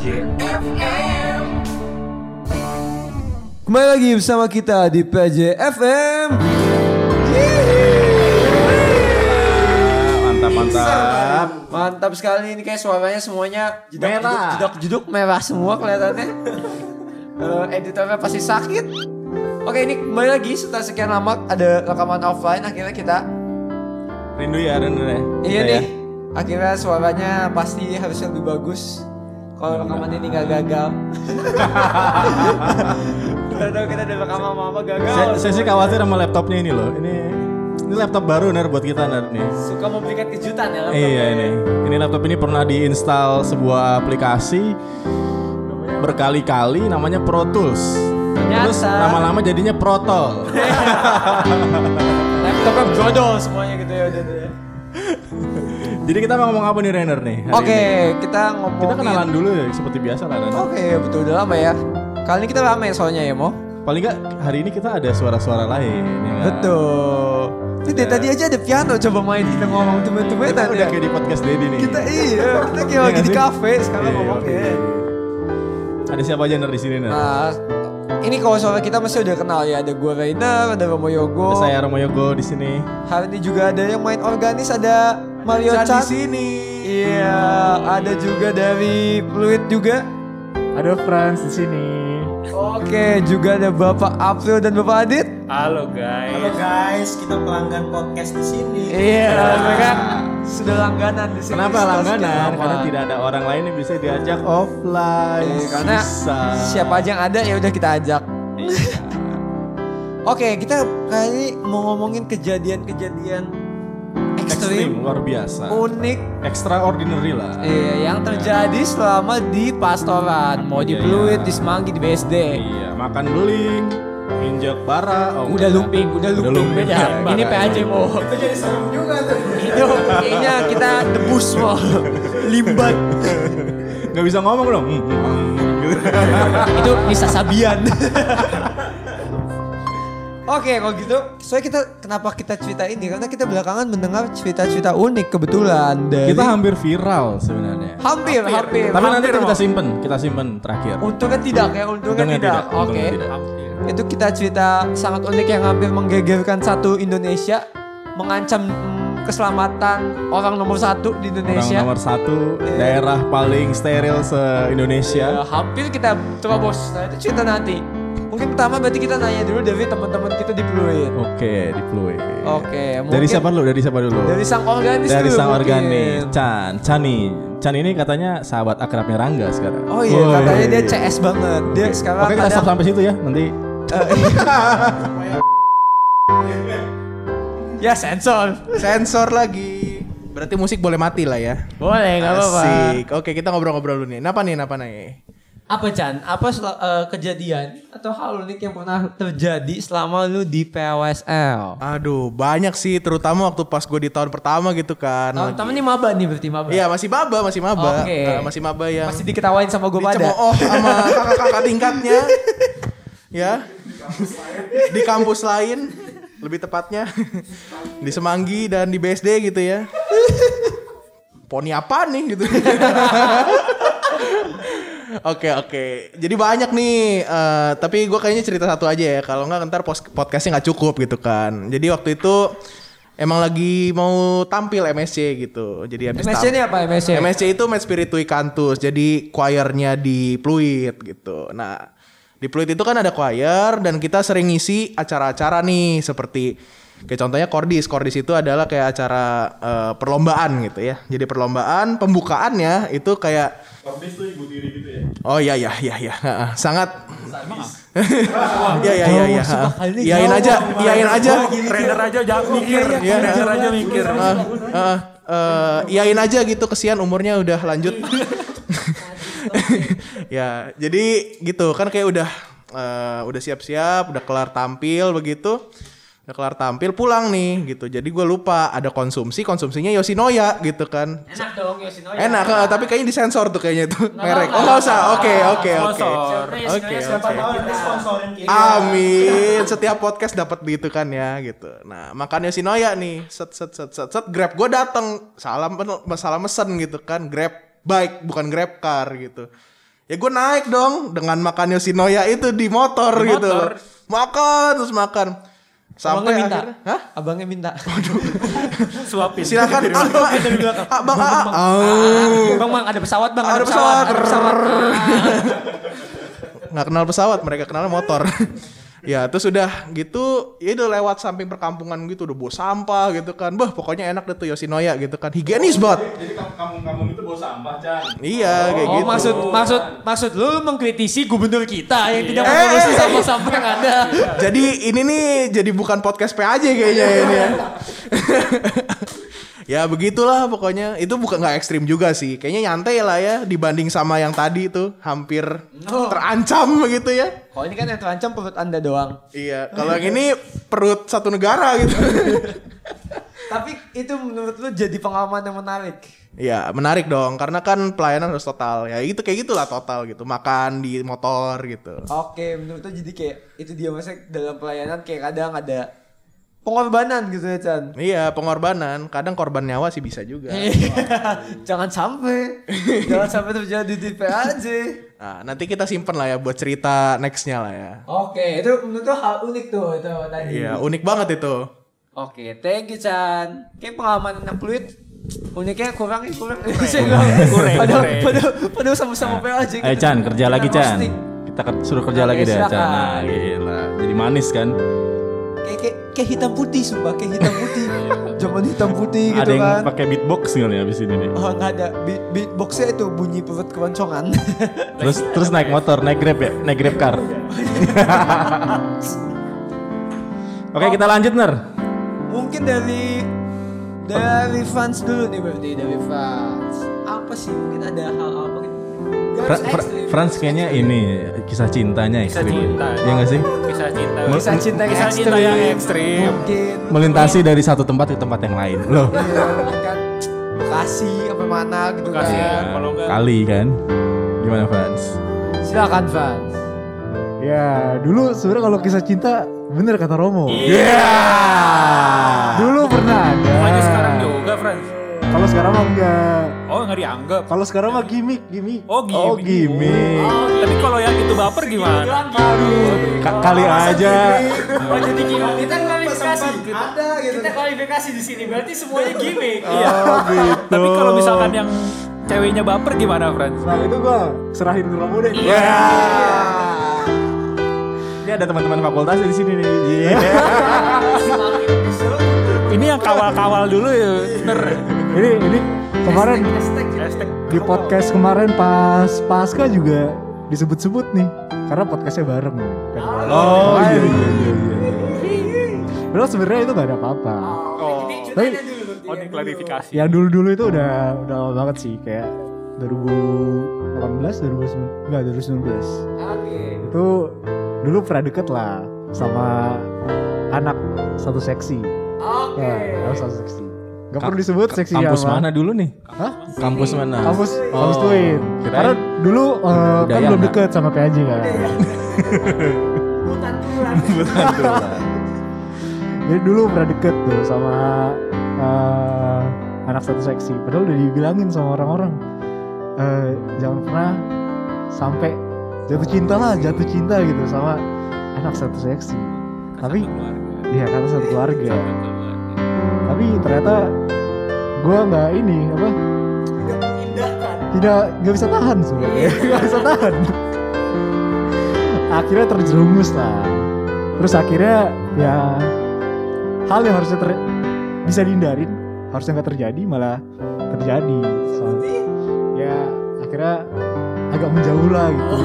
PJFM. Kembali lagi bersama kita di PJFM. Mantap mantap. Mantap sekali ini kayak suaranya semuanya jeduk, Merah. jedak jeduk merah semua kelihatannya. Eh, editornya pasti sakit. Oke ini kembali lagi setelah sekian lama ada rekaman offline akhirnya kita Rindu ya rindu ya. iya nih akhirnya suaranya pasti harus lebih bagus kalau rekaman ini nggak gagal. Udah tahu kita ada rekaman apa apa gagal. Saya, saya sih khawatir sama laptopnya ini loh. Ini ini laptop baru ner buat kita ner nih. Suka memberikan kejutan ya. Iya ini. Ini laptop ini pernah diinstal sebuah aplikasi berkali-kali namanya Pro Tools. Ternyata. Terus lama-lama jadinya Protol. Laptopnya jodoh semuanya gitu ya udah deh. Jadi kita mau ngomong apa nih Renner nih? Oke, ini? kita ngomongin. Kita kenalan dulu ya seperti biasa lah. Oke, betul udah lama ya. Kali ini kita rame soalnya ya, Mo. Paling nggak hari ini kita ada suara-suara lain. Ya nggak? Betul. Dari tadi aja ada piano coba main kita ngomong Kita temen-temenan udah ya. kayak di podcast Dedi nih. Kita iya, kita kayak Iya lagi nggak di kafe sekarang Iya, ngomongnya. oke. Ada siapa aja ner di sini ner? Nah, ini kalau soal kita masih udah kenal ya. Ada gue Rainer, ada Romo Yogo. Ada saya Romo Yogo di sini. Hari ini juga ada yang main organis ada Mario Chan. sini. Iya, ada juga dari Fluid juga. Ada Franz di sini. Oke, juga ada Bapak April dan Bapak Adit. Halo guys. Halo guys, kita pelanggan podcast di sini. Iya, mereka sudah langganan di sini. Kenapa langganan? lama. Karena tidak ada orang lain yang bisa diajak offline. Iya, karena Bisa. siapa aja yang ada ya udah kita ajak. Oke, kita kali ini mau ngomongin kejadian-kejadian Ekstrim, luar biasa. unik, Extraordinary lah. iya, yang terjadi selama di pastoran, mau di Iya, Pluit, iya. di Semanggi, di BSD. Iya, makan beling, injak bara. Oh, Udah lumping, udah lumping, lumping. beda. Iya, Ini. PAJ mau. Itu jadi serem juga tuh. Itu kayaknya kita debus mau limbat. Nggak bisa ngomong dong. Hmm, hmm, hmm, gitu. itu Nisa Sabian. Oke, kalau gitu, soalnya kita kenapa kita cerita ini karena kita belakangan mendengar cerita-cerita unik kebetulan dari Kita hampir viral sebenarnya. hampir, hampir. Tapi nanti hampir, kita Mo. simpen, kita simpen terakhir. Untungnya tidak ya, untungnya, Untungnya tidak. tidak, Oke. tidak. Itu kita cerita sangat unik yang hampir menggegerkan satu Indonesia, mengancam mm, keselamatan orang nomor satu di Orang Indonesia. nomor satu, Iya. daerah paling steril se Ya, Indonesia. hampir kita terobos. Nah, itu cerita nanti. Mungkin pertama berarti kita nanya dulu dari teman-teman kita di Pluit. Oke, di Pluit. Oke, Dari mungkin- siapa dulu? Dari siapa dulu? Dari sang organis Dari dulu sang mungkin. organis. Chan, Chani. Chan ini katanya sahabat akrabnya Rangga sekarang. Oh iya, Woi. katanya dia CS banget. Dia sekarang Oke, kita ada stop sampai situ ya. Nanti Eh, ya sensor. Sensor lagi. Berarti musik boleh mati lah ya. Boleh, nggak apa-apa. Asik. Oke, kita ngobrol-ngobrol dulu nih. Napa nih, napa nih? Apa Chan? Apa eh, kejadian atau hal unik yang pernah terjadi selama lu di PWSL? Aduh, banyak sih, terutama waktu pas gue di tahun pertama gitu kan. Tahun pertama ini maba nih berarti maba. Iya, masih maba, masih maba. Oke. Nah, masih maba yang Masih diketawain sama gue pada. dicemooh sama kakak-kakak tingkatnya. ya. Di kampus lain, lebih tepatnya di Semanggi dan di BSD gitu ya. Poni apa nih gitu. Oke oke, jadi banyak nih. eh, tapi gue kayaknya cerita satu aja ya. Kalau nggak ntar podcastnya nggak cukup gitu kan. Jadi waktu itu emang lagi mau tampil MSC gitu. Jadi habis MSC ini apa MSC? MSC itu Met Spiritui Cantus. Jadi choirnya di Pluit gitu. Nah, di Pluit itu kan ada choir dan kita sering ngisi acara-acara nih seperti kayak contohnya Kordis. Kordis itu adalah kayak acara eh, perlombaan gitu ya. Jadi perlombaan pembukaannya itu kayak Oh iya iya iya iya. Heeh, Sangat Iya iya iya iya. Kali ini Iyain aja, iyain aja. Trainer aja jangan mikir, Iya, iya. aja mikir. Heeh, heeh, eh, iyain aja gitu kesian umurnya udah lanjut. ya, jadi gitu kan kayak udah eh, udah siap-siap, udah kelar tampil begitu. Udah kelar tampil pulang nih gitu. Jadi gue lupa ada konsumsi, konsumsinya Yoshinoya gitu kan. Enak dong Yoshinoya. Enak, eh, tapi kayaknya disensor tuh kayaknya tuh merek. apa-apa. Oh nggak usah, oke oke oke. Oke oke. Amin. Setiap podcast dapat gitu kan ya gitu. Nah, makanya si Noya nih, set set set set set Grab gue dateng, salam salah mesen gitu kan, Grab bike bukan Grab car gitu. Ya gue naik dong dengan makan Yoshinoya itu di motor Di gitu. motor. Makan terus makan. Sampai Abangnya minta. akhirnya, hah? Abangnya minta. Suapin. Silakan. Dari mana? Ah, Bang. Bang, bang, ada pesawat bang, Ada pesawat. ada pesawat. nggak kenal pesawat mereka kenal motor ya terus udah gitu ya udah lewat samping perkampungan gitu udah bawa sampah gitu kan. Bah pokoknya enak deh tuh Yoshinoya gitu kan. Higienis banget. Jadi kampung-kampung itu bawa sampah, Chan. iya kayak Oh, gitu. maksud maksud maksud lu mengkritisi gubernur kita yang tidak Eh, mengurusi eh, eh. sampah-sampah yang ada. jadi ini nih jadi bukan podcast PAJ kayaknya ini ya ya begitulah pokoknya. Itu bukan nggak ekstrim juga sih. Kayaknya nyantai lah ya dibanding sama yang tadi tuh hampir terancam begitu ya. Kalau ini kan yang terancam perut anda doang. iya kalau yang ini perut satu negara gitu. Tapi itu menurut lu jadi pengalaman yang menarik. Ya menarik dong. Karena kan pelayanan harus total. Ya itu kayak gitulah total gitu. Makan di motor gitu. Oke, menurut lu jadi kayak itu dia maksudnya dalam pelayanan kayak kadang ada pengorbanan gitu ya Chan. iya pengorbanan kadang korban nyawa sih bisa juga jangan sampai, jangan sampai terjadi di PAJ. nah nanti kita simpen lah ya buat cerita nextnya lah ya Oke, itu menurut lu hal unik tuh itu tadi. iya unik banget itu Oke, thank you Chan. Kayak pengalaman anak fluid uniknya kurang ya kurang. kurang. Kurang. padahal, padahal sama-sama PAJ. Eh Chan, kerja lagi Chan. Kita suruh kerja lagi deh Chan. Nah, gila. Jadi manis kan. Kayak, kayak, kayak hitam putih sumpah, kayak hitam putih. Zaman hitam putih gitu Ada yang kan. pakai beatbox kali ya abis ini nih. Oh nggak ada Beat, beatboxnya itu bunyi perut keroncongan Terus terus naik motor, naik grab ya, naik grab car. Oke kita lanjut ner. Mungkin dari Dari fans dulu nih berarti Dari fans Apa sih mungkin ada hal apa gitu Fra- Fra-. Franz kayaknya ini kisah cintanya Kisah ekstrim. cinta. Ya nggak sih? Kisah cinta. Kisah cinta yang Kisah cinta ekstrim. yang ekstrim. Mungkin Melintasi dari satu tempat ke tempat yang lain. Loh. Iya, kan Bekasi apa mana gitu Bekasi ya, kan kalau enggak Kali kan. Gimana Franz? Silakan fans Ya, dulu sebenarnya kalau kisah cinta bener kata Romo. Iya. Dulu pernah ada. Pokoknya sekarang juga, Franz. Kalau sekarang mah enggak. Oh, nggak dianggap. Kalau sekarang mah gimmick, gimmick. Oh, gimmick. Oh gimmick. Tapi kalau yang itu baper gimana? Ka- kali aja. Oh jadi gimmick. Kita kualifikasi. Ada gitu Kita kualifikasi di sini. Berarti semuanya gimmick. Iya. Tapi kalau misalkan yang ceweknya baper gimana, Franz? Nah, itu gua serahin ke Romo deh. Ya. Ini ada teman-teman fakultas di sini nih. Iya. Ini yang kawal-kawal dulu ya, bener. Ini ini kemarin Hashtag di podcast kemarin pas Pasca juga disebut-sebut nih karena podcastnya bareng kan. Oh Makanya- iya iya iya. iya. Padahal sebenarnya itu gak ada apa-apa. Oh, Tapi oh ini klarifikasi. yang dulu-dulu itu udah udah lama banget sih kayak 2018 2019 enggak 2019 itu dulu pernah deket lah sama anak satu seksi Oke Nah, anak satu seksi Gak perlu disebut seksi Kampus apa. mana dulu nih? Hah? Kampus mana? Kampus, Oh, kampus Twin. kirain Karena dulu eh, kan belum deket sama PAJ kan. Hutan tulang Betul lah. Jadi dulu pernah deket tuh sama eh, anak satu seksi. Padahal udah dibilangin sama orang-orang. eh, jangan pernah sampai jatuh cinta lah, jatuh cinta gitu sama anak satu seksi. Tapi iya karena satu keluarga. Tapi ternyata gua nggak ini apa? Tidak nggak bisa tahan sebenarnya. Nggak bisa tahan. akhirnya terjerumus lah. Terus akhirnya ya hal yang harusnya ter- bisa dihindarin harusnya nggak terjadi malah terjadi. So, ya akhirnya agak menjauh lah gitu.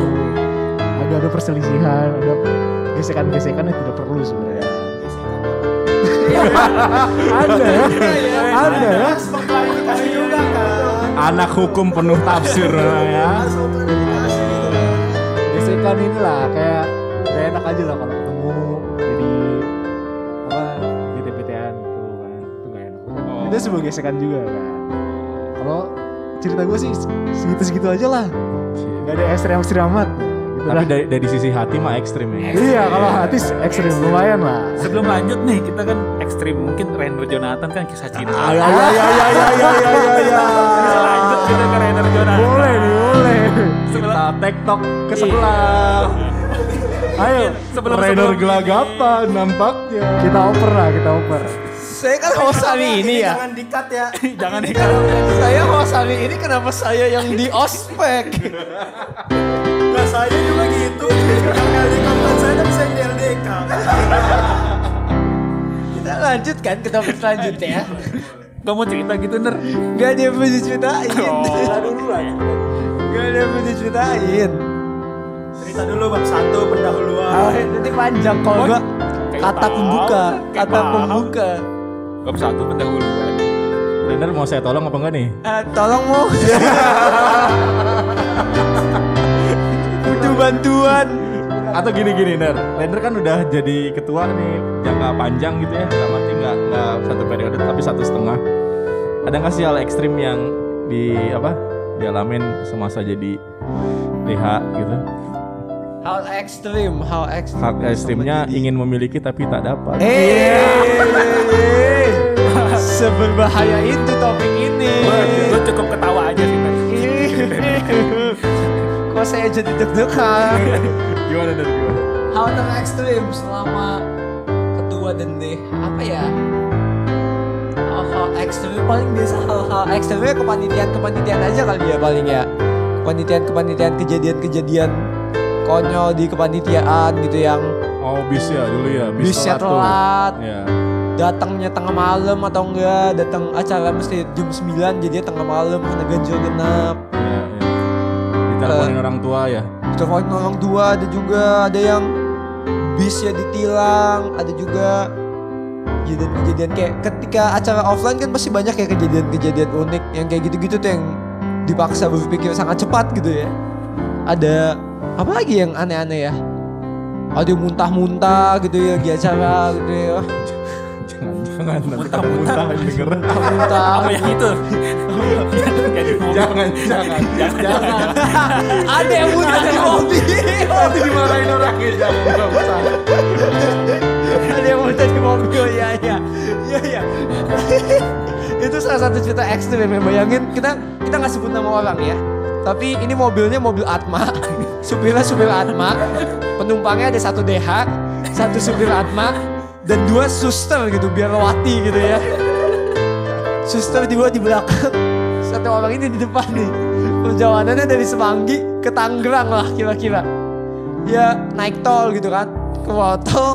Agak ada perselisihan, ada gesekan-gesekan yang tidak perlu sebenarnya. Ada ya, ada ya. Anak hukum penuh tafsir ya. gesekan inilah kayak kayak enak aja lah kalau ketemu jadi apa bete-betean gitu kan. Itu gak enak. Oh. itu sebuah gesekan juga kan kalau cerita gue sih segitu-segitu aja lah. Nggak ada ekstrem-ekstrem amat. Gitu Tapi dari, dari sisi hati mah ekstrim ya. iya kalau hati ekstrim lumayan lah. Sebelum lanjut nih, kita kan ekstrim mungkin Rendra Jonathan kan kisah cinta. Ah, ya ya ya ya ya ya ya ya. Bisa lanjut Kita ke Rainer Jonata. Boleh nih, boleh. Kita tektok ke sebelah. Ayo, Sebelum- Rainer gelagapan nampaknya. Kita oper lah, kita oper. Saya kan host hari ini ya. Jangan dikat ya. Jangan dikat. Saya host hari ini kenapa saya yang di ospek? Nah saya juga gitu. LDK bukan saya saya yang di LDK. Kita lanjut kan ke topik selanjutnya ya. Gak mau cerita gitu ner. Gak ada yang mau diceritain. Oh. dulu lah. Gak ada yang mau diceritain. Cerita dulu bab satu pendahuluan. Ah, nanti panjang kalau Oh, kayak kata pembuka, kata pembuka. Bab satu pendahuluan. Rainer mau saya tolong apa enggak nih? Eh, tolong mau. Butuh bantuan. Atau gini-gini Ner, Rainer kan udah jadi ketua nih jangka panjang gitu ya, dalam arti nggak nggak satu periode tapi satu setengah. Ada nggak sih hal ekstrim yang di apa dialamin semasa jadi DH gitu? Hal ekstrim, hal ekstrim. Hak ekstrimnya ingin memiliki tapi tak dapat. Eh, seberbahaya itu topik ini. Gue cukup ketawa aja sih. Kok saya jadi deg-degan? Gimana Ner? Gimana? Hal terekstrim selama ketua dan deh apa ya? Hal-hal ekstrim paling biasa hal-hal ekstrimnya kepanitiaan kepanitiaan aja kali ya paling ya. Kepanitiaan kepanitiaan kejadian-kejadian konyol di kepanitiaan gitu yang Oh bis ya dulu ya, bis, tuh. telat, Ya. datangnya tengah malam atau enggak, datang acara mesti jam 9 jadinya tengah malam karena ganjil genap. Diteleponin orang tua ya. Diteleponin orang tua ada juga ada yang bisnya ditilang ada juga kejadian-kejadian kayak ketika acara offline kan pasti banyak ya kejadian-kejadian unik yang kayak gitu-gitu tuh yang dipaksa berpikir sangat cepat gitu ya. Ada apa lagi yang aneh-aneh ya? Ada muntah-muntah gitu ya di acara gitu ya Jangan jangan nanti kamu muntah. denger. muntah. Apa yang itu? Ngomong. Jangan jangan jangan. ada yang muntah di mobil Nanti dimarahin orang ya jangan usah. ada yang muntah di mobil ya ya. Ya ya. Itu salah satu cerita ekstrim ya bayangin. Kita kita nggak sebut nama orang ya. Tapi ini mobilnya mobil Atma. Supirnya supir Atma. Penumpangnya ada satu DH satu supir Atma dan dua suster gitu biar lewati gitu ya. Suster dua di belakang. Satu orang ini di depan nih. Perjalanannya dari Semanggi ke Tangerang lah kira-kira. Ya naik tol gitu kan. Ke tol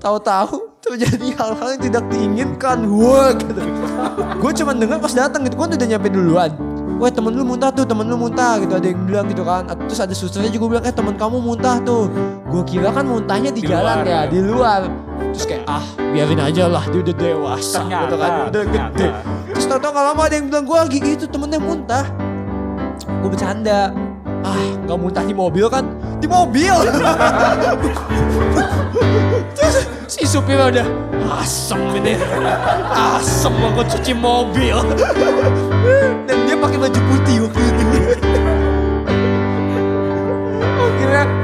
tahu-tahu terjadi hal-hal yang tidak diinginkan. Wah gitu. Gue cuma dengar pas datang gitu gue udah nyampe duluan Wah temen lu muntah tuh, temen lu muntah gitu. Ada yang bilang gitu kan. Terus ada susternya juga bilang Eh temen kamu muntah tuh. Gue kira kan muntahnya di, Di jalan luar, ya ya. Di luar. Terus kayak ah biarin aja lah Dia udah dewasa Ternyata, gitu kan. Udah ternyata. gede Terus tau-tau gak lama ada yang bilang Gue lagi gitu temennya muntah. Gue bercanda. Ah gak muntah di mobil kan? Di mobil. Terus si supirnya udah Asem ini Asem banget cuci mobil. Dan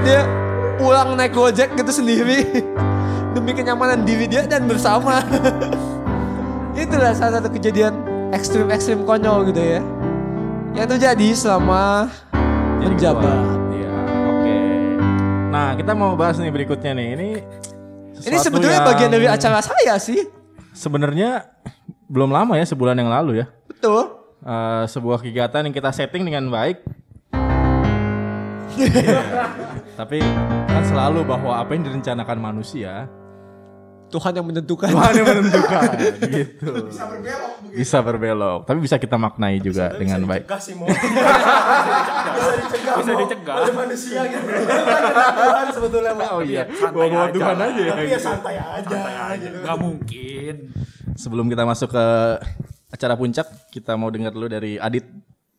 dia pulang naik gojek gitu sendiri Demi kenyamanan diri dia dan bersama Itulah salah satu kejadian ekstrim-ekstrim konyol gitu ya Yang terjadi selama menjabat Iya, oke. Nah, kita mau bahas nih berikutnya nih. Ini Ini sebetulnya yang bagian dari acara saya sih Sebenarnya belum lama ya, sebulan yang lalu ya. Betul Eh, sebuah kegiatan yang kita setting dengan baik. Tapi kan selalu bahwa apa yang direncanakan manusia Tuhan yang menentukan Tuhan yang menentukan gitu. Bisa berbelok Bisa berbelok, tapi bisa kita maknai juga dengan baik. Kasih mau. bisa dicegah. Bisa dicegah. Ada manusia gitu. Tuhan sebetulnya Mo. Oh iya, santai bawa aja. Tuhan aja ya. Tapi ya gitu. santai aja. gitu. Gak mungkin. Sebelum kita masuk ke acara puncak, kita mau dengar dulu dari Adit.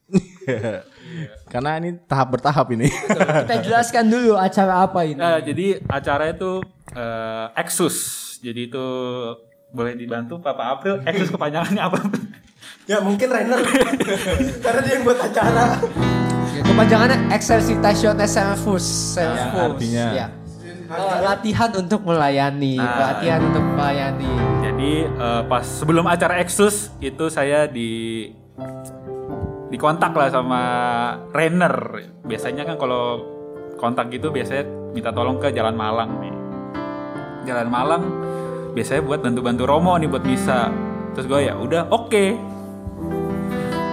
Karena ini tahap bertahap ini. Kita jelaskan dulu acara apa ini Nah, jadi acara itu eh, Exus. Jadi itu boleh dibantu Papa April. Exus kepanjangannya apa? Ya mungkin Rainer. Karena dia yang buat acara. Kepanjangannya Exercitation Servus Ya, artinya. ya. Eh, latihan untuk melayani Nah. Latihan untuk melayani Jadi eh, pas sebelum acara Exus itu saya di dikontak lah sama Rainer. Biasanya kan kalau kontak gitu biasanya minta tolong ke Jalan Malang nih. Jalan Malang biasanya buat bantu-bantu Romo nih buat bisa. Terus gue ya udah oke.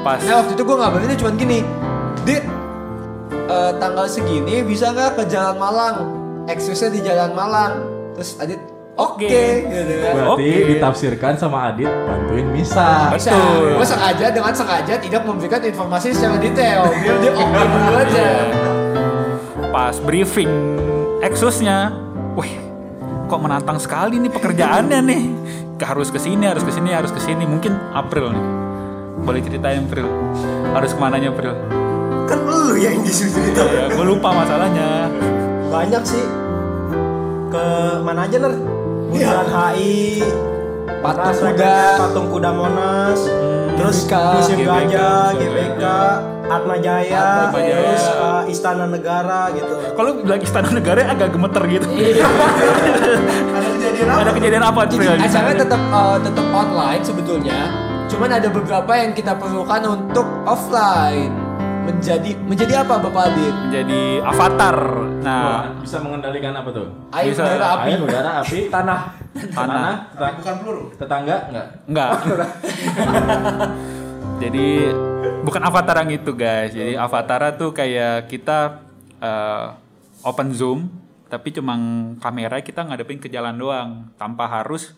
Pas Nah waktu itu gue ngabarinnya cuma gini, Dit, eh, tanggal segini bisa nggak ke Jalan Malang? Eksusnya di Jalan Malang. Terus Adit, oke, gitu kan. Berarti Oke. ditafsirkan sama Adit bantuin Misa. Bisa. Betul. Gue sengaja dengan sengaja tidak memberikan informasi secara detail, biar dia oke dulu aja. pas briefing Exusnya, wih kok menantang sekali nih pekerjaannya nih. Harus ke sini, harus ke sini, harus ke sini. Mungkin April nih. Boleh ceritain April. Harus ke mananya April? Kan lu yang disuruh itu. Ya, gue lupa masalahnya. Banyak sih. Ke mana aja ner? Bundaran HI, Patung Kuda. Patung Kuda Monas, terus GBK, Museum GBK, Gajah, GBK, Atma Jaya, Atma Jaya. terus uh, Istana Negara gitu. Kalau bilang Istana Negara agak gemeter gitu. Ada kejadian apa? Ada kejadian apa Jadi acaranya tetap eh, tetap online sebetulnya. Cuman ada beberapa yang kita perlukan untuk offline. Menjadi menjadi apa Bapak Adit? Menjadi avatar. Nah, bisa mengendalikan apa tuh? Air, Bisa. udara, api. Air, udara, api, tanah. tanah. Teta- Bukan peluru. tetangga enggak? Enggak. Jadi bukan avatar yang itu guys. Jadi avatar tuh kayak kita eh, open zoom, tapi cuma kamera kita ngadepin ke jalan doang, tanpa harus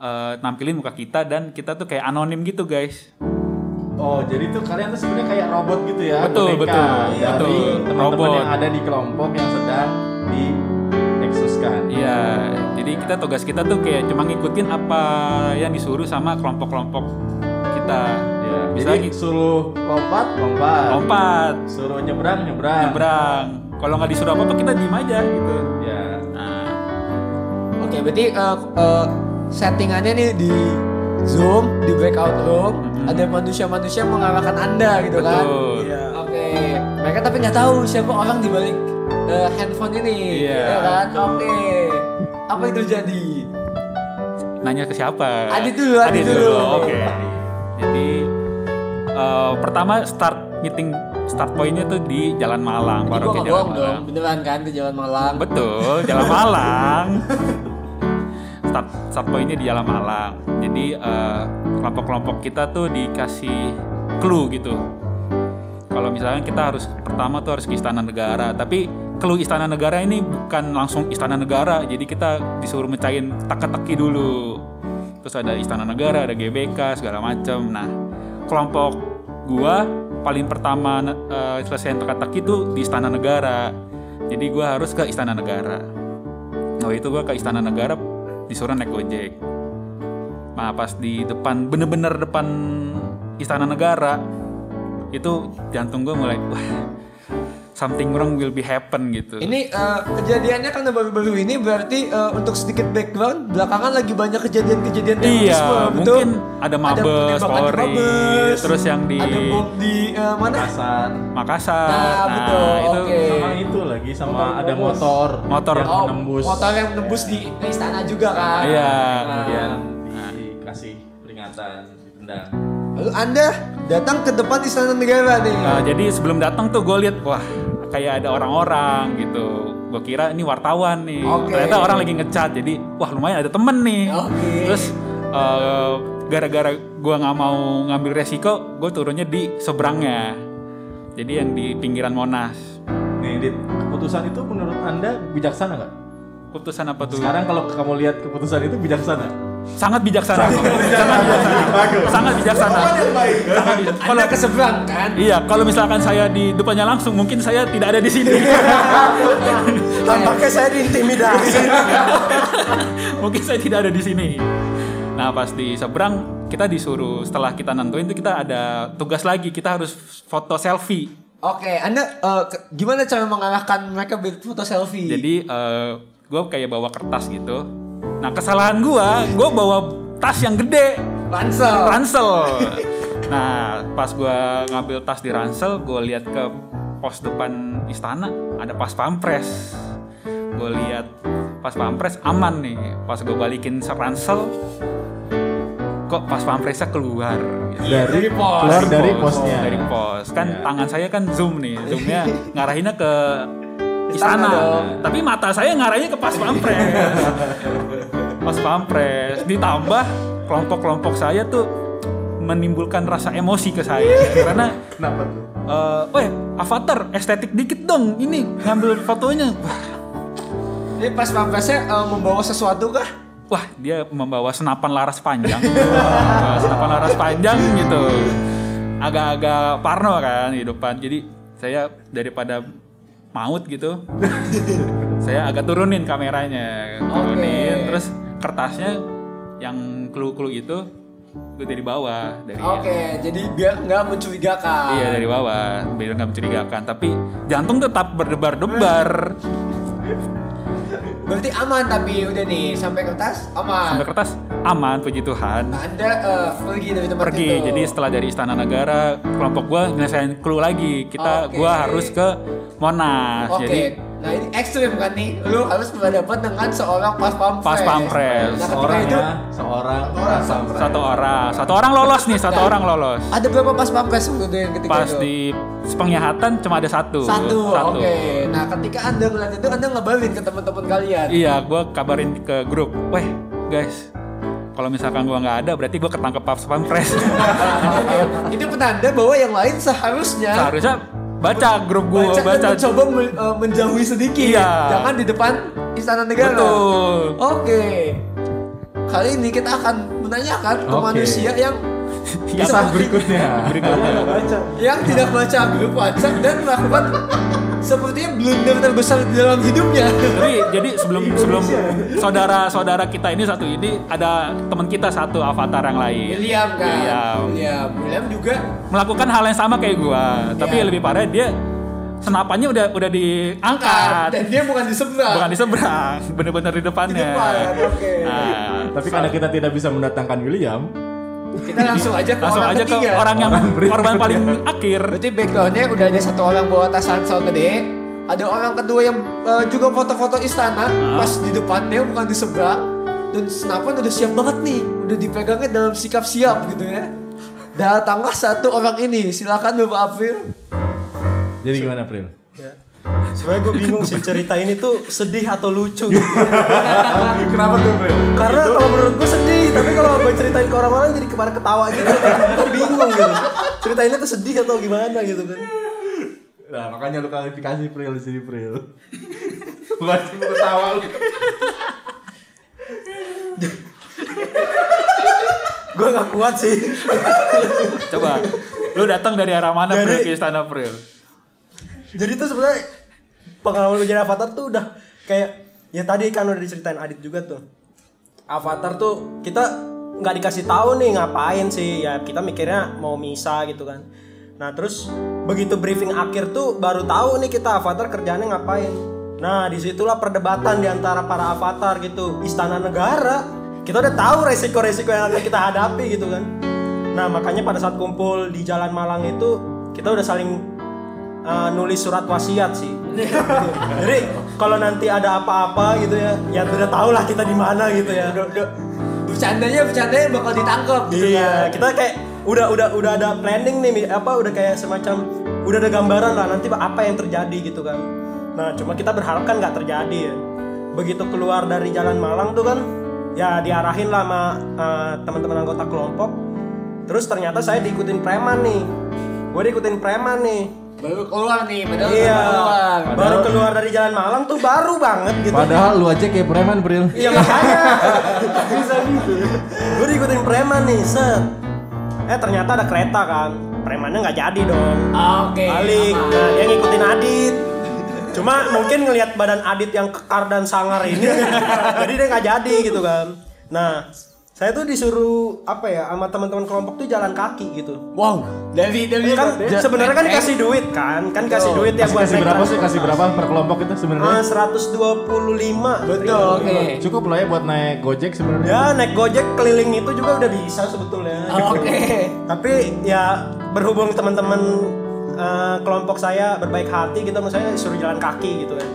eh, nampilin muka kita dan kita tuh kayak anonim gitu guys. Oh, jadi tuh kalian tuh sebenarnya kayak robot gitu ya? Betul, boneka betul, Dari betul. teman-teman Robot. yang ada di kelompok yang sedang di eksuskan. Iya, jadi kita tugas kita tuh kayak cuma ngikutin apa yang disuruh sama kelompok-kelompok kita. Ya, Bisa jadi suruh lompat, lompat. Lompat, Suruh nyebrang, nyebrang. nyebrang. Kalau nggak disuruh apa-apa kita diem aja gitu. Ya. Nah, Oke, berarti eh, eh, settingannya nih di Zoom, di breakout room, ada manusia-manusia yang mengarahkan Anda gitu kan. betul. Iya. Oke, mereka tapi nggak tahu siapa orang di balik eh, handphone ini, Iya. ya kan? Oke, apa yang terjadi? Nanya ke siapa? Adit dulu, Adit dulu. Oke. Jadi eh, pertama start meeting start pointnya tuh di Jalan Malang, baru gua ke Jalan bohong dong, Malang. beneran kan ke Jalan Malang. Betul, Jalan Malang. start start pointnya di Jalan Malang. Jadi eh, kelompok-kelompok kita tuh dikasih clue gitu. Kalau misalnya kita harus pertama tuh harus ke Istana Negara, tapi clue Istana Negara ini bukan langsung Istana Negara, jadi kita disuruh mecahin teka-teki dulu. Terus ada Istana Negara, ada GBK segala macam. Nah, kelompok gua paling pertama eh, selesai teka-teki itu di Istana Negara. Jadi gua harus ke Istana Negara. Nah itu gua ke Istana Negara disuruh naik gojek. Nah pas di depan bener-bener depan Istana Negara itu jantung gue mulai wah something wrong will be happen gitu. Ini eh, kejadiannya karena baru-baru ini berarti eh, untuk sedikit background belakangan lagi banyak kejadian-kejadian Iya, terorisme, betul? mungkin ada Mabes, di Polri, Mabes, terus yang di ada bom di eh, mana? Kasar. Makassar. Nah, betul, itu oke. Sama itu lagi sama ada motor. Motor. yang Oh, menembus. motor yang menembus di istana juga kan? Iya. Kemudian dikasih peringatan, ditendang. Lalu anda datang ke depan istana negara nih. Nah, jadi sebelum datang tuh gue lihat wah kayak ada orang-orang gitu. Gue kira ini wartawan nih. Oke. Ternyata orang lagi ngecat. Jadi wah lumayan ada temen nih. Oke. Terus eh, gara-gara gue nggak mau ngambil resiko, gue turunnya di seberangnya. Jadi yang di pinggiran Monas. Nih, Dit, keputusan itu menurut Anda bijaksana nggak? Keputusan apa tuh? Sekarang kalau kamu lihat keputusan itu bijaksana. Sangat bijaksana. Sangat bijaksana. Sangat bijaksana. Sangat bijaksana. Kalau anda ke seberang kan? Iya, kalau misalkan saya di depannya langsung, mungkin saya tidak ada di sini. Tampaknya saya diintimidasi. mungkin saya tidak ada di sini. Nah, pas di seberang kita disuruh setelah kita nentuin itu kita ada tugas lagi, kita harus foto selfie. Oke, anda eh, ke- gimana cara mengalahkan mereka berfoto selfie? Jadi gue kayak bawa kertas gitu. Nah, kesalahan gue, gue bawa tas yang gede, ransel. ransel. Nah, pas gue ngambil tas di ransel, gue lihat ke pos depan istana ada pas pampres. Gue lihat pas pampres aman nih. Pas gue balikin seransel, kok pas pampresnya keluar dari keluar dari posnya. dari pos kan Iya. tangan saya kan zoom nih zoomnya ngarahinnya ke istana. tapi mata saya ngarahinnya ke pas pampres. Pas pampres. Ditambah kelompok-kelompok saya tuh menimbulkan rasa emosi ke saya. Karena Kenapa tuh? eh weh avatar estetik dikit dong. Ini ngambil fotonya. Ini pas pampresnya eh, membawa sesuatu kah? wah dia membawa senapan laras panjang. Senapan laras panjang gitu. Agak-agak parno kan di depan jadi saya daripada maut gitu saya agak turunin kameranya turunin terus kertasnya yang clue-clue itu gue dari bawah dari Oke, jadi biar nggak mencurigakan. Iya dari bawah, biar nggak mencurigakan. Tapi jantung tetap berdebar-debar. Berarti aman tapi udah nih sampai kertas aman. Sampai kertas aman, puji Tuhan. Anda eh, pergi dari tempat Pergi. itu. Jadi setelah dari Istana Negara, kelompok gua nyelesain clue lagi. Kita, Oke. gua harus ke Monas. Oke. Jadi nah ini ekstrim kan nih. Lu harus berhadapan dengan seorang pas pampres. pas pampres. Nah, Seorang itu ya, seorang pampres. Satu orang, satu orang lolos nih, satu orang lolos. ada berapa pas pampres sebetulnya yang ketika Pas itu? di penglihatan cuma ada satu. Satu, oke. Nah, ketika Anda melihat itu, Anda ngabarin ke teman-teman kalian. Iya, gua kabarin ke grup. Weh, guys. Kalau misalkan gua nggak ada, berarti gua ketangkep pas pampres. Ini penanda bahwa yang lain seharusnya Seharusnya baca grup gua, baca, baca, dan mencoba men- eh, menjauhi sedikit. Iya. Jangan di depan Istana Negara. Betul. Oke. Kali ini kita akan menanyakan ke Oke. manusia yang Kisah berikutnya. berikutnya. yang tidak baca grup WhatsApp dan melakukan sepertinya blunder terbesar di dalam hidupnya. Jadi jadi sebelum sebelum saudara-saudara kita ini satu ini ada teman kita satu avatar yang lain. William kan. William. William. William juga Melakukan hal yang sama kayak gua, tapi Iya. yang lebih parah dia senapannya udah udah diangkat. dan dia bukan di seberang. Bukan di seberang, bener-bener di depannya. Di depan, oke. Nah, Tapi karena kita tidak bisa mendatangkan William, Kita langsung aja ke langsung orang aja ketiga. ke orang yang Orang korban paling akhir. Berarti backgroundnya udah ada satu orang bawa tas ransel gede, ada orang kedua yang eh, juga foto-foto istana pas di depannya bukan di seberang, dan senapan udah siap banget nih, udah dipegangnya dalam sikap siap gitu ya. Datanglah satu orang ini, silakan Bapak April. jadi gimana Pril? Sebenarnya gue bingung sih cerita ini tuh sedih atau lucu gitu. Kenapa tuh Pril? Karena kalau menurut gue sedih, tapi kalau gue ceritain ke orang-orang jadi ke mana ketawa gitu. Gue bingung gitu. Cerita ini tuh sedih atau gimana gitu kan. Nah makanya lu klarifikasi Pril di sini Pril. Bukan cuma ketawa lu. Gue gak kuat sih. Coba, lu datang dari arah mana Dari- Pril ke istana Pril? Jadi tuh sebenarnya pengalaman gue jadi avatar tuh udah kayak ya tadi kan udah diceritain Adit juga tuh. Avatar tuh kita nggak dikasih tahu nih ngapain sih ya kita mikirnya mau misa gitu kan. Nah terus begitu briefing akhir tuh baru tahu nih kita avatar kerjanya ngapain. Nah di situlah perdebatan di antara para avatar gitu istana negara. Kita udah tahu resiko-resiko yang akan kita hadapi gitu kan. Nah makanya pada saat kumpul di Jalan Malang itu kita udah saling uh, nulis surat wasiat sih. Jadi kalau nanti ada apa-apa gitu ya, ya udah tau lah kita di mana gitu ya. Bercandanya bercandanya bakal ditangkap gitu Iya, kan. kita kayak udah udah udah ada planning nih, apa udah kayak semacam udah ada gambaran lah nanti apa yang terjadi gitu kan. Nah, cuma kita berharap kan nggak terjadi ya. Begitu keluar dari Jalan Malang tuh kan, ya diarahin lah sama uh, teman-teman anggota kelompok. Terus ternyata saya diikutin preman nih. Gue diikutin preman nih. Baru keluar nih, padahal Iya, baru keluar. baru keluar dari Jalan Malang tuh baru banget gitu. Padahal lu aja kayak preman Pril. Iya makanya bisa gitu. Gue diikutin preman nih, set. Eh ternyata ada kereta kan. Premannya nggak jadi dong. Oke. Balik. aman. Nah dia ngikutin Adit. Cuma mungkin ngelihat badan Adit yang kekar dan sangar ini, jadi dia nggak jadi gitu kan. Nah saya tuh disuruh apa ya sama teman-teman kelompok tuh jalan kaki gitu. Wow, dari dari Kan sebenarnya kan dikasih duit kan, kan kasih duit ya buat kasih berapa sih? Kasih berapa per kelompok itu sebenarnya? Ah, 125 Betul, oke. Cukup lah ya buat naik Gojek sebenarnya. Ya naik gojek keliling itu juga udah bisa sebetulnya. Oke. Tapi ya berhubung teman-teman eh, kelompok saya berbaik hati gitu, saya suruh jalan kaki gitu kan.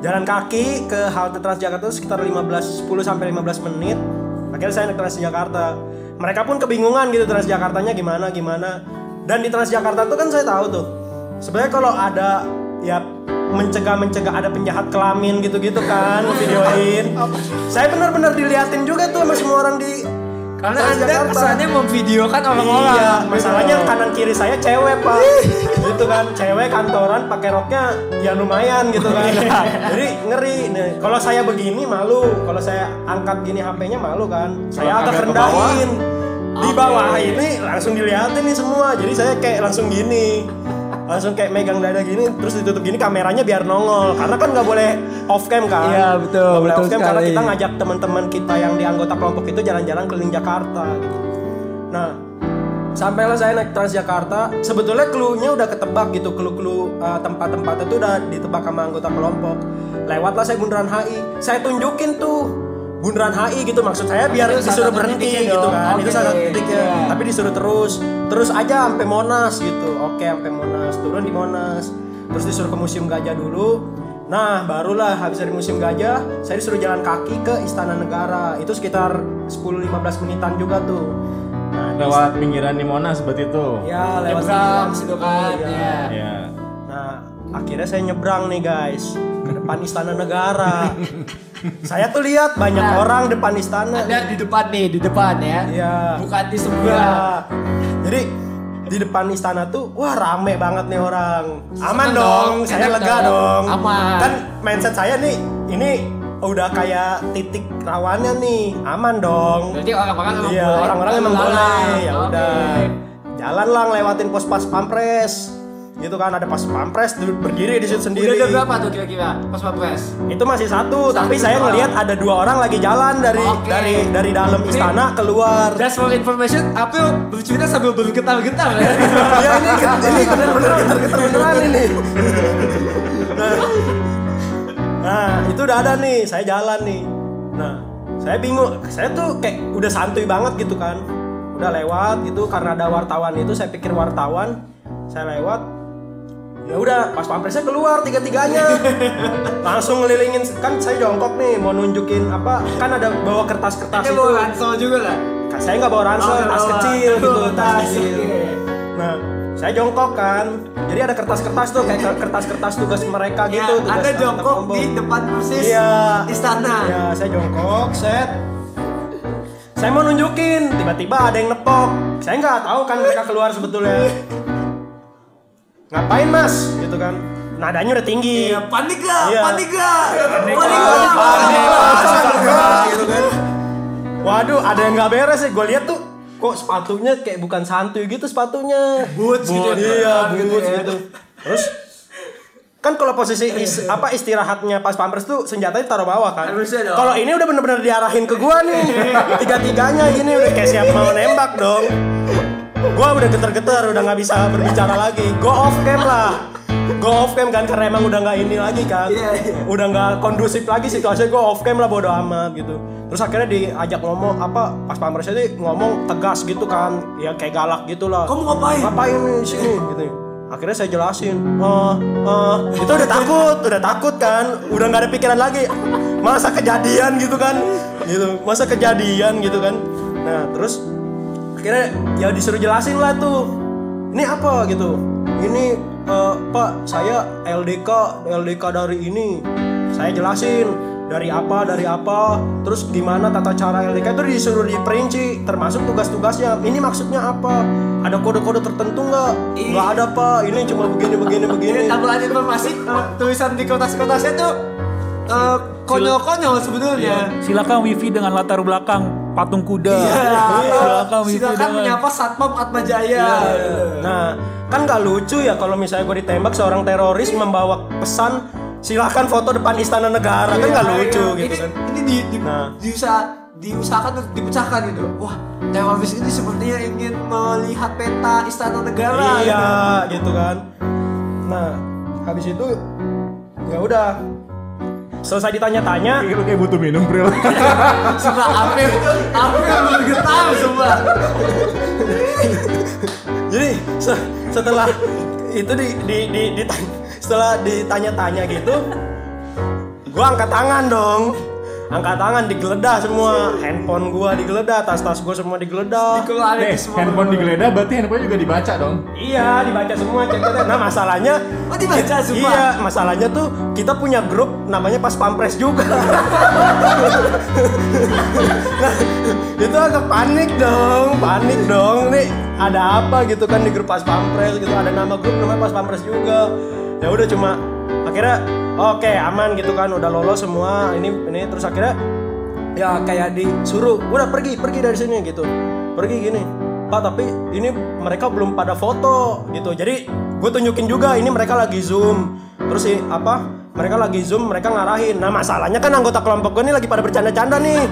Jalan kaki ke halte Transjakarta itu sekitar 15 10 sampai 15 menit. Akhirnya saya naik Transjakarta. Mereka pun kebingungan gitu Transjakartanya gimana gimana. Dan di Transjakarta tuh kan saya tahu tuh sebenarnya kalau ada ya mencegah mencegah ada penjahat kelamin gitu-gitu kan videoin. Saya benar-benar diliatin juga tuh sama semua orang di Karena anda Transjakarta. kesannya memvideokan orang-orang. Iya, masalahnya kanan kiri saya cewek pak, gitu kan, cewek kantoran pakai roknya ya lumayan gitu kan, jadi ngeri. Nih, kalau saya begini malu, kalau saya angkat gini HP-nya malu kan, saya agak agak rendahin. Di bawah ini langsung dilihatin nih semua, jadi saya kayak langsung gini, langsung kayak megang dada gini, terus ditutup gini kameranya biar nongol, karena kan nggak boleh off cam kan. Iya, betul, Nggak boleh betul off cam karena sekali. kita ngajak teman-teman kita yang di anggota kelompok itu jalan-jalan keliling Jakarta gitu. Nah, sampailah saya naik Transjakarta. Sebetulnya clue-nya udah ketebak gitu, clue-clue uh, tempat-tempat itu udah ditebak sama anggota kelompok. Lewatlah saya bundaran HI. Saya tunjukin tuh bundaran HI gitu maksud saya biar Itu disuruh berhenti gitu dong. kan. Itu Oke, salah satu titiknya. iya. Tapi disuruh terus, terus aja sampai Monas gitu. Oke, sampai Monas. Turun di Monas. Terus disuruh ke Museum Gajah dulu. Nah, barulah habis dari Museum Gajah, saya disuruh jalan kaki ke Istana Negara. Itu sekitar 10-15 menitan juga tuh. Nah, di Lewat pinggiran di Monas seperti itu. Ya, lewat Nyebrang situ. kan. Iya. Iya. Ya. Nah, akhirnya saya nyebrang nih guys ke depan Istana Negara. saya tuh lihat banyak Nah. orang depan istana. Anda di depan nih, di depan ya. Iya. Bukan di Iya. sebelah. Jadi di depan istana tuh wah rame banget nih orang. Aman Seneng dong, dong, saya lega dong. dong. Aman. Kan mindset saya nih ini udah kayak titik rawannya nih. Aman dong. Berarti orang-orang emang Iya, boleh orang-orang emang lalang. boleh. Ya udah. Jalan lang lewatin pos-pas pampres. Gitu kan ada pas pampres berdiri di situ Udah sendiri. ada berapa tuh kira-kira pas pampres? Itu masih satu, tapi saya ngelihat ada dua orang lagi jalan dari Oke. dari dari dalam istana keluar. Just for information, April bercerita sambil bergetar-getar ya. ya ini ini bener-bener getar-getar beneran ini. Nah, nah, itu udah ada nih, saya jalan nih. Nah, saya bingung, saya tuh kayak udah santuy banget gitu kan. Udah lewat gitu karena ada wartawan itu, saya pikir wartawan. Saya lewat, ya udah pas pampresnya keluar tiga-tiganya langsung ngelilingin kan saya jongkok nih mau nunjukin apa kan ada bawa kertas-kertas Ini itu bawa ransel juga lah. Kan saya nggak bawa ransel, Oh, tas kecil gitu, tas. Nah, saya jongkok kan. Jadi ada kertas-kertas tuh kayak kertas-kertas tugas mereka Ya, gitu. tugas anggota jongkok di depan persis Iya. istana. Ya, saya jongkok, set. Saya mau nunjukin, tiba-tiba ada yang nepok. Saya nggak tahu kan mereka keluar sebetulnya. Ngapain mas? Gitu kan. Nadanya udah tinggi. Iya, panik gak? Iya. Panik gak? Panik gak? panik, panik, gitu kan. Waduh, ada yang nggak beres sih. Gue lihat tuh kok sepatunya kayak bukan santuy gitu sepatunya. Boots gitu ya, Iya, gitu boots ya. gitu. Terus kan kalau posisi is- apa istirahatnya pas pampers tuh senjatanya taruh bawah kan. Kalau ini udah bener-bener diarahin ke gua nih. Tiga-tiganya ini udah kayak siap mau nembak dong. Gua udah geter-geter, udah nggak bisa berbicara lagi. Go off cam lah. Go off cam kan karena emang udah nggak ini lagi kan. Iya, iya. Udah nggak kondusif lagi situasinya go off cam lah bodo amat gitu. Terus akhirnya diajak ngomong apa pas pamersnya sih ngomong tegas gitu kan. Ya kayak galak gitu lah. Kamu ngapain? Ngapain sini gitu. Akhirnya saya jelasin, oh, oh, itu udah takut, udah takut kan, udah nggak ada pikiran lagi, masa kejadian gitu kan, gitu, masa kejadian gitu kan. Nah terus akhirnya ya disuruh jelasin lah tuh, ini apa gitu, ini eh, Pak saya LDK, LDK dari ini, saya jelasin dari apa dari apa. Terus gimana tata cara LDK itu disuruh diperinci termasuk tugas-tugasnya. Ini maksudnya apa? Ada kode-kode tertentu nggak? Nggak ada pak. Ini cuma begini begini begini. Ini tambahan informasi. Tulisan di kertas-kertasnya tuh eh, konyol-konyol sebetulnya. Silakan wifi dengan latar belakang patung kuda. Iya. Silakan menyapa Satpam Atma Jaya. nah kan nggak lucu ya kalau misalnya gue ditembak seorang teroris membawa pesan silahkan foto depan istana negara kan nggak lucu Iya, gitu ini, kan Ini di, di, Nah. diusaha, diusahakan untuk dipecahkan gitu. Wah, teroris ini sepertinya ingin melihat peta istana negara. gitu. iya gitu kan nah habis itu ya udah selesai ditanya-tanya Lu kayak butuh minum, Bro. Sumpah, April, April bergetar sumpah. Jadi se- setelah itu di, di, di, ditanya- setelah ditanya-tanya gitu, gua angkat tangan dong. Angkat tangan digeledah semua handphone gua digeledah tas-tas gua semua digeledah Eh, handphone digeledah berarti handphone juga dibaca dong. Iya, dibaca semua chat-chatnya. Nah, masalahnya Oh, dibaca semua? Iya, masalahnya tuh kita punya grup namanya Pas Pampres juga. nah, itu agak panik dong, panik dong. Nih, ada apa gitu kan di grup Pas Pampres gitu. Ada nama grup namanya Pas Pampres juga. Ya udah cuma akhirnya oke aman gitu kan udah lolos semua. Ini ini terus akhirnya ya kayak disuruh udah pergi pergi dari sini gitu. Pergi gini. Pak tapi ini mereka belum pada foto gitu. Jadi gue tunjukin juga ini mereka lagi zoom. Terus sih apa mereka lagi zoom mereka ngarahin. Nah masalahnya kan anggota kelompok gue ini lagi pada bercanda-canda nih.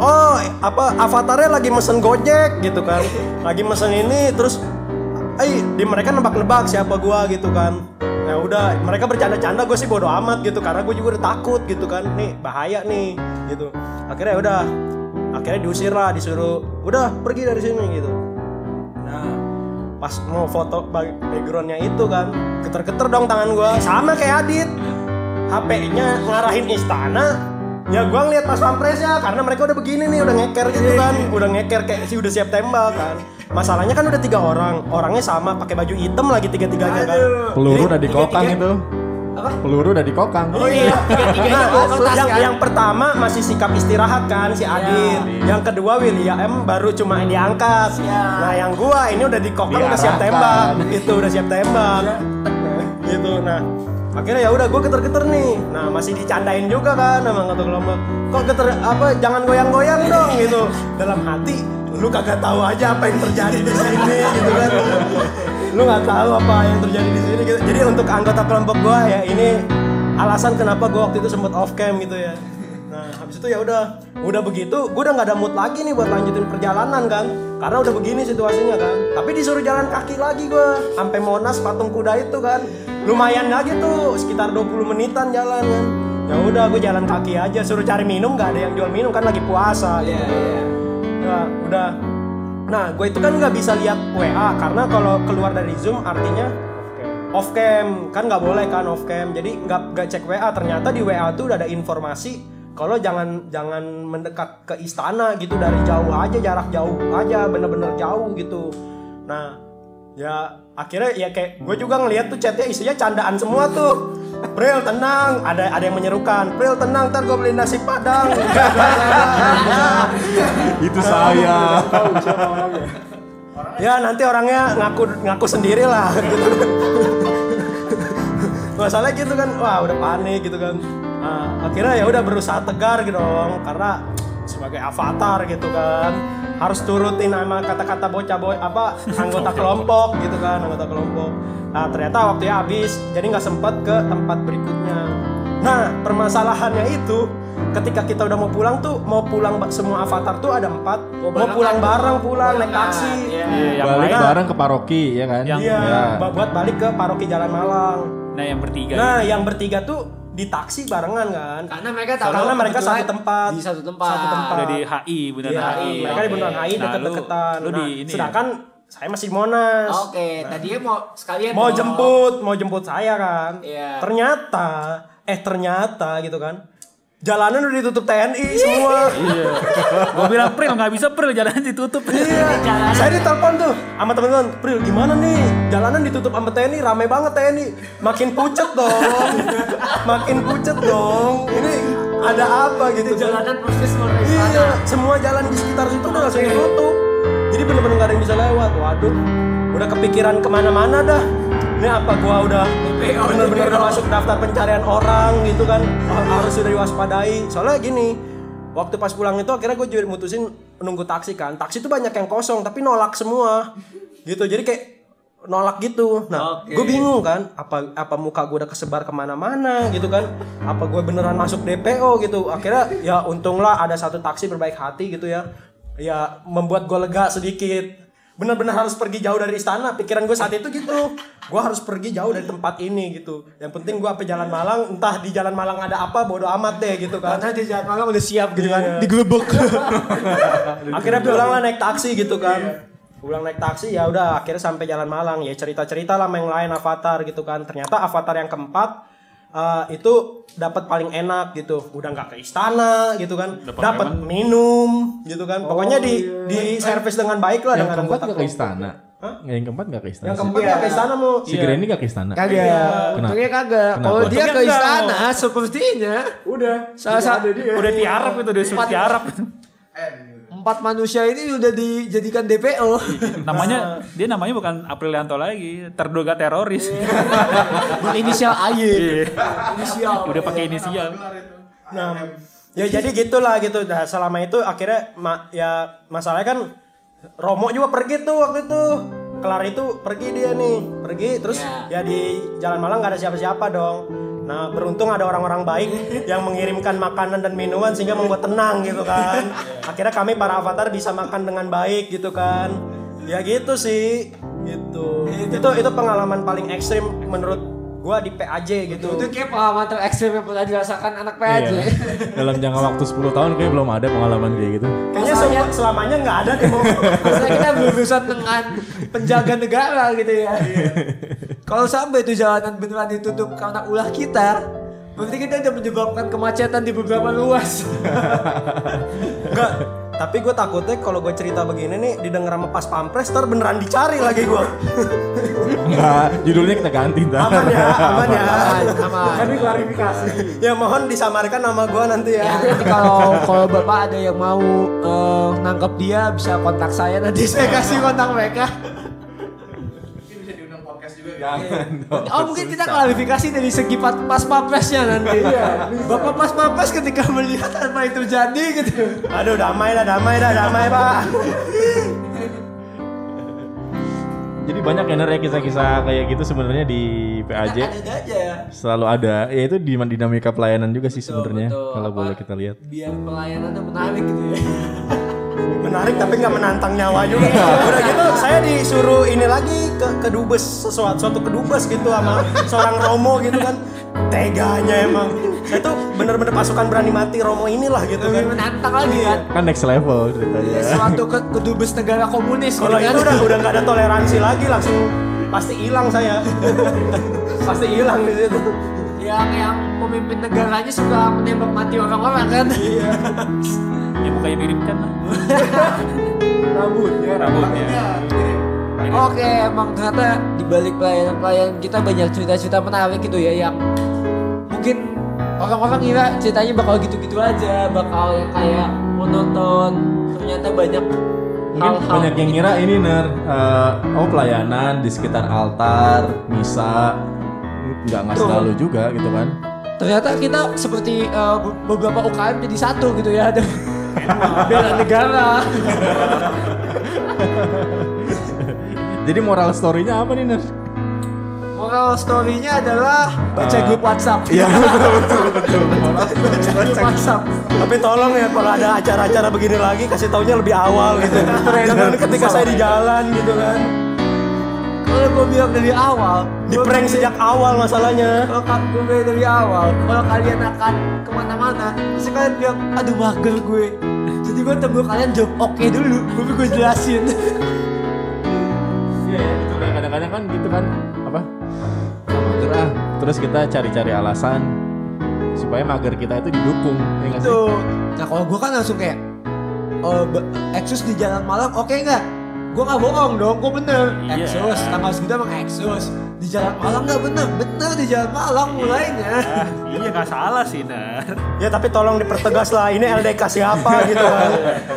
Oh apa avatarnya lagi mesen gojek gitu kan. Lagi mesen ini terus eh di mereka nebak-nebak siapa gua gitu kan. Ya udah mereka bercanda-canda gue sih bodo amat gitu karena gue juga udah takut gitu kan. Nih bahaya nih gitu. Akhirnya ya udah akhirnya diusir lah disuruh udah pergi dari sini gitu. Nah pas mau foto backgroundnya itu kan keter-keter dong tangan gua sama kayak Adit. HP-nya ngarahin istana. Ya gua ngeliat pas pampresnya karena mereka udah begini nih udah ngeker gitu kan udah ngeker kayak sih udah siap tembak kan masalahnya kan udah tiga orang orangnya sama pakai baju hitam lagi tiga tiganya kan Peluru udah dikokang itu. Peluru udah dikokang. Oh iya, nah, yang, yang pertama masih sikap istirahat kan si Adit. Yang kedua William baru cuma diangkat. Nah, yang gua ini udah dikokang udah siap tembak. Itu udah siap tembak. gitu. Nah, akhirnya ya udah gua geter-geter nih. Nah, masih dicandain juga kan sama anggota kelompok. Kok geter apa jangan goyang-goyang dong gitu. Dalam hati lu kagak tahu aja apa yang terjadi di sini gitu kan lu nggak tahu apa yang terjadi di sini gitu. Jadi untuk anggota kelompok gua ya ini alasan kenapa gua waktu itu sempet off cam gitu ya. Nah, habis itu ya udah, udah begitu, gua udah nggak ada mood lagi nih buat lanjutin perjalanan kan. Karena udah begini situasinya kan. Tapi disuruh jalan kaki lagi gua sampai Monas patung kuda itu kan. Lumayan lagi tuh, sekitar 20 menitan jalan kan. Ya udah gua jalan kaki aja, suruh cari minum nggak ada yang jual minum kan lagi puasa gitu. Ya, udah Nah, gue itu kan nggak bisa lihat WA karena kalau keluar dari Zoom artinya off cam kan nggak boleh kan off cam. Jadi nggak nggak cek WA. Ternyata di WA tuh udah ada informasi kalau jangan jangan mendekat ke istana gitu dari jauh aja jarak jauh aja bener-bener jauh gitu. Nah, ya akhirnya ya kayak gue juga ngeliat tuh chatnya isinya candaan semua tuh. Pril tenang, ada ada yang menyerukan. Pril tenang, ntar gue beli nasi padang. Itu saya. ya nanti orangnya ngaku ngaku sendiri lah gitu masalahnya gitu kan wah udah panik gitu kan Nah, akhirnya ya udah berusaha tegar gitu dong karena sebagai avatar gitu kan harus turutin sama kata-kata bocah boy apa anggota kelompok gitu kan anggota kelompok nah ternyata waktunya habis jadi nggak sempet ke tempat berikutnya nah permasalahannya itu ketika kita udah mau pulang tuh mau pulang semua avatar tuh ada empat mau pulang bareng pulang naik taksi Iya, yang Balik lain. bareng ke paroki ya kan? Iya, Ya. ba- buat balik ke paroki Jalan Malang. Nah, yang bertiga. Nah, ini. yang bertiga tuh di taksi barengan kan. Karena mereka tahu Karena mereka satu tempat. Di satu tempat. Satu tempat. udah di HI, beneran Iya, HI. mereka di Oke. bundaran HI Nah, deket-deketan. Lu, lu Nah, di ini. ya? sedangkan saya masih di Monas. Oke, tadinya mau sekalian Mau dong. jemput, mau jemput saya kan. Iya. Ternyata, eh ternyata gitu kan. Jalanan udah ditutup TNI semua. Iya. Gua bilang Pril nggak bisa Pril jalan ditutup. Iya, saya ditelepon tuh sama teman-teman, Pril gimana nih? Jalanan ditutup sama TNI, rame banget TNI. Makin pucet dong, makin pucet dong. Ini ada apa gitu? Jalanan persis mau dari sana. Iya, semua jalan di sekitar situ udah langsung ditutup. Jadi bener-bener gak ada yang bisa lewat. Waduh, udah kepikiran ke mana-mana dah. Ini apa gua udah bener-bener udah masuk daftar pencarian orang gitu kan? Ha- Harus sudah diwaspadai. Soalnya gini, waktu pas pulang itu akhirnya gue juga mutusin nunggu taksi kan. Taksi tuh banyak yang kosong tapi nolak semua. Gitu. Jadi kayak nolak gitu. Nah, gue bingung kan, apa apa muka gue udah kesebar ke mana-mana gitu kan? Apa gue beneran masuk DPO gitu? Akhirnya ya untunglah ada satu taksi berbaik hati gitu ya, ya membuat gue lega sedikit. Bener-bener harus pergi jauh dari istana. Pikiran gue saat itu gitu, gue harus pergi jauh dari tempat ini gitu. Yang penting gue apa jalan Malang, entah di jalan Malang ada apa, bodo amat deh gitu kan. Karena di jalan malam udah siap gitu Iya. kan. Digelebek. akhirnya pulang lah naik taksi gitu kan pulang naik taksi ya udah akhirnya sampai jalan Malang ya cerita cerita lah yang lain avatar gitu kan ternyata avatar yang keempat eh, itu dapat paling enak gitu udah nggak ke istana gitu kan Dapat minum gitu kan pokoknya di di servis dengan baik lah Yang dengan keempat anggota gak ke istana. Yang keempat gak ke istana. yang keempat nggak ke istana mau Si Granny gak ke istana. Kagak. Kenapa? Untungnya kagak. Kalau dia ke istana sepertinya Udah. salah satu Udah tiarap itu udah suruh tiarap. Empat manusia ini udah dijadikan DPO. namanya dia namanya bukan Aprilianto lagi, terduga teroris. Berinisial AY. Inisial. Udah pakai inisial. Nah, ya jadi gitulah gitu. Nah, selama itu akhirnya ma- ya masalahnya kan Romo juga pergi tuh waktu itu. Kelar itu pergi dia nih, pergi terus ya di Jalan Malang nggak ada siapa-siapa dong. Nah, beruntung ada orang-orang baik yang mengirimkan makanan dan minuman sehingga membuat tenang gitu kan. Akhirnya kami para avatar bisa makan dengan baik gitu kan. Ya gitu sih. Gitu. Itu itu pengalaman paling ekstrim menurut gua di PAJ gitu. Itu kayak pengalaman terekstrim yang pernah dirasakan anak PAJ. Iya. Dalam jangka waktu 10 tahun kayak belum ada pengalaman kayak gitu. Kayaknya sel- selamanya nggak ada deh mau. Maksudnya kita berurusan dengan penjaga negara gitu ya. Kalau sampai itu jalanan beneran ditutup karena ulah kita, berarti kita udah menyebabkan kemacetan di beberapa ruas. Enggak, tapi gue takutnya kalau gue cerita begini nih didengar sama pas pampres ntar beneran dicari lagi gue. Enggak, judulnya kita ganti ntar. Aman ya, aman ya. Aman. Kan klarifikasi. Ya mohon disamarkan nama gue nanti Ya, ya. nanti kalau kalau bapak ada yang mau eh, nangkep dia bisa kontak saya nanti saya kasih kontak mereka. Oh mungkin kita klarifikasi dari segi pas papresnya nanti. Bapak pas papres ketika melihat apa yang terjadi gitu. Aduh damai dah, damai dah, damai pak. Jadi banyak ya Ner, ya kisah-kisah kayak gitu sebenarnya di PAJ. Ada aja. Selalu ada. Ya itu di dinamika pelayanan juga sih sebenarnya kalau boleh kita lihat. Biar pelayanannya menarik gitu ya. Menarik tapi nggak menantang nyawa juga. Udah gitu saya disuruh ini lagi ke kedubes sesuatu suatu kedubes gitu sama seorang Romo gitu kan. Teganya emang. Saya tuh bener-bener pasukan berani mati Romo inilah gitu kan. menantang lagi kan. Kan next level ceritanya. Suatu ke kedubes negara komunis Kalau gitu kan. itu udah udah nggak ada toleransi lagi langsung pasti hilang saya. pasti hilang di situ. Yang yang pemimpin negaranya suka menembak mati orang-orang kan. Iya. Ya mukanya mirip kan. Rambutnya. Rambutnya. Oke, emang ternyata di balik pelayanan-pelayanan kita banyak cerita-cerita menarik gitu ya yang mungkin orang-orang kira ceritanya bakal gitu-gitu aja, bakal yang kayak monoton. Ternyata banyak Mungkin hal-hal banyak yang ngira ini Ner, eh, oh pelayanan di sekitar altar, misa, nggak nggak selalu juga gitu kan. Ternyata kita seperti eh, be- beberapa UKM jadi satu gitu ya ada bela negara. Jadi moral story-nya apa nih Ner? Moral story-nya adalah baca Eh, grup WhatsApp. Iya betul betul betul. baca grup WhatsApp. Tapi tolong ya kalau ada acara-acara begini lagi kasih taunya lebih awal gitu. Jangan ketika saya di jalan gitu kan. Kalau gue bilang dari awal, Di prank sejak awal masalahnya. Kalau kan gue bilang dari awal, kalau kalian akan ke mana-mana, pasti kalian bilang, aduh mager gue. Jadi gue tunggu kalian jawab oke dulu, baru gue jelasin. Iya ya, betul. Nah, kadang-kadang kan gitu kan apa? "Ah, Mager ah. Terus kita cari-cari alasan supaya mager kita itu didukung. Ya nggak sih? Nah kalau gue kan langsung kayak, oh, Exus di Jalan Malang oke nggak? Gue nggak bohong dong, gue bener. Iya. Exus, tanggal segitu emang Exus. Di Jalan Malang nggak bener, bener di Jalan Malang mulainya. Ah, iya nggak salah sih Nar. Ya tapi tolong dipertegas lah ini LDK siapa gitu kan.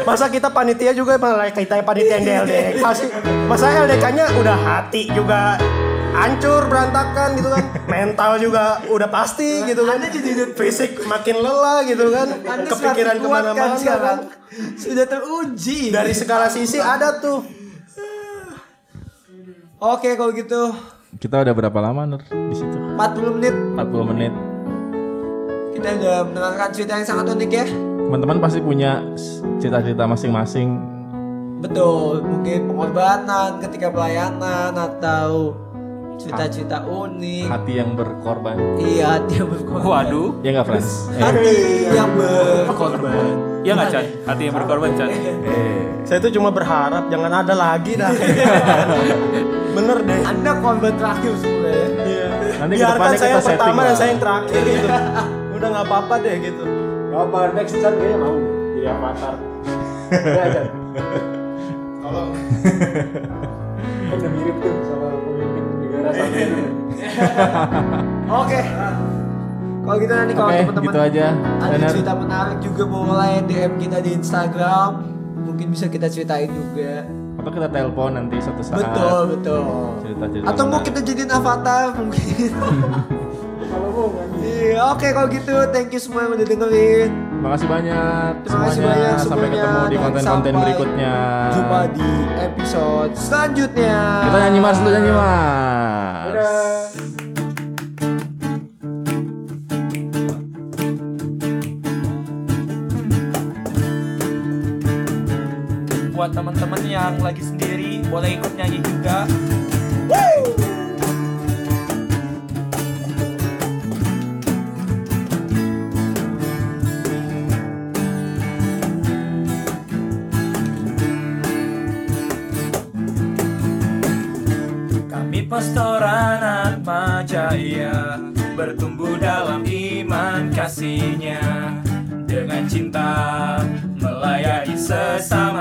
Masa kita panitia juga malah kita panitia yang di LDK sih. Masa LDK-nya udah hati juga hancur berantakan gitu kan. Mental juga udah pasti gitu kan. Fisik makin lelah gitu kan. Anda Kepikiran kan ke mana-mana sekarang. kan. Sudah teruji. Dari segala sisi ada tuh. Oke kalau gitu, Kita udah berapa lama Nur di situ? 40 menit 40 menit. kita udah mendengarkan cerita yang sangat unik ya. Teman-teman pasti punya cita-cita masing-masing. Betul, mungkin pengorbanan ketika pelayanan atau cerita-cerita unik. Hati yang berkorban. Iya, hati yang berkorban. Waduh. Ya nggak Frans? Eh, Hati yang berkorban. Ya nggak Chan? Hati yang berkorban Chan. eh. Saya tuh cuma berharap jangan ada lagi dah. Bener deh. Anda korban terakhir sebenarnya. Iya. Nanti Biarkan saya kita yang pertama dan saya yang terakhir gitu. Udah nggak apa-apa deh gitu. Gak apa, next Chan kayaknya mau jadi avatar. Ya Chan. Kalau kan udah mirip tuh sama pemimpin negara satu itu. Oke. Kalau gitu nanti kalau Oke, teman-teman gitu aja. ada Bener. cerita menarik juga boleh DM kita di Instagram. Mungkin bisa kita ceritain juga. Atau kita telepon nanti suatu saat. Betul, betul. Cerita-cerita Atau mau kita jadiin avatar mungkin. Kalau mau kan. Iya, oke kalau gitu thank you semua yang udah dengerin. Makasih banyak Terima kasih semuanya. banyak Sampai ketemu di konten-konten berikutnya. Jumpa di episode selanjutnya. Kita nyanyi Mars dulu nyanyi Mars. Buat teman-teman yang lagi sendiri boleh ikut nyanyi juga. Kami pastoran Atma Jaya Bertumbuh dalam iman kasihnya Dengan cinta melayani sesama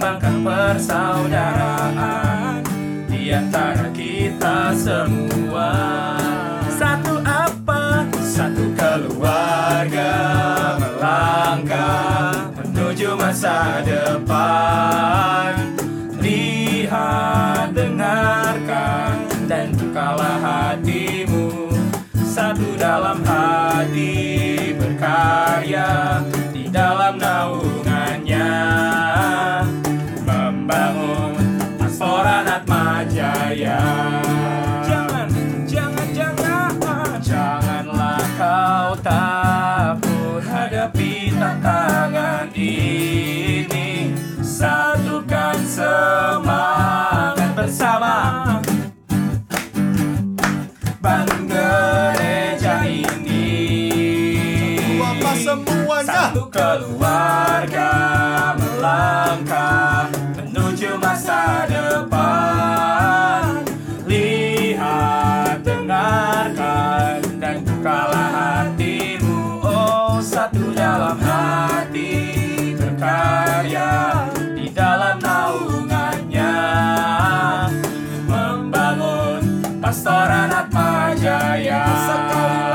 Kita kembangkan persaudaraan Di antara kita semua. Satu apa? Satu keluarga melangkah menuju masa depan. Lihat, dengarkan dan bukalah hatimu. Satu dalam hati berkarya di dalam naungannya Jaya Jangan, jangan, jangan. Janganlah kau takut hadapi tantangan ini. Satukan semangat bersama. Bangun gereja ini Apa semuanya? Satu keluarga melangkah menuju masa depan dalam hati berkarya di dalam naungannya. Membangun pastoran Atma Jaya Sekali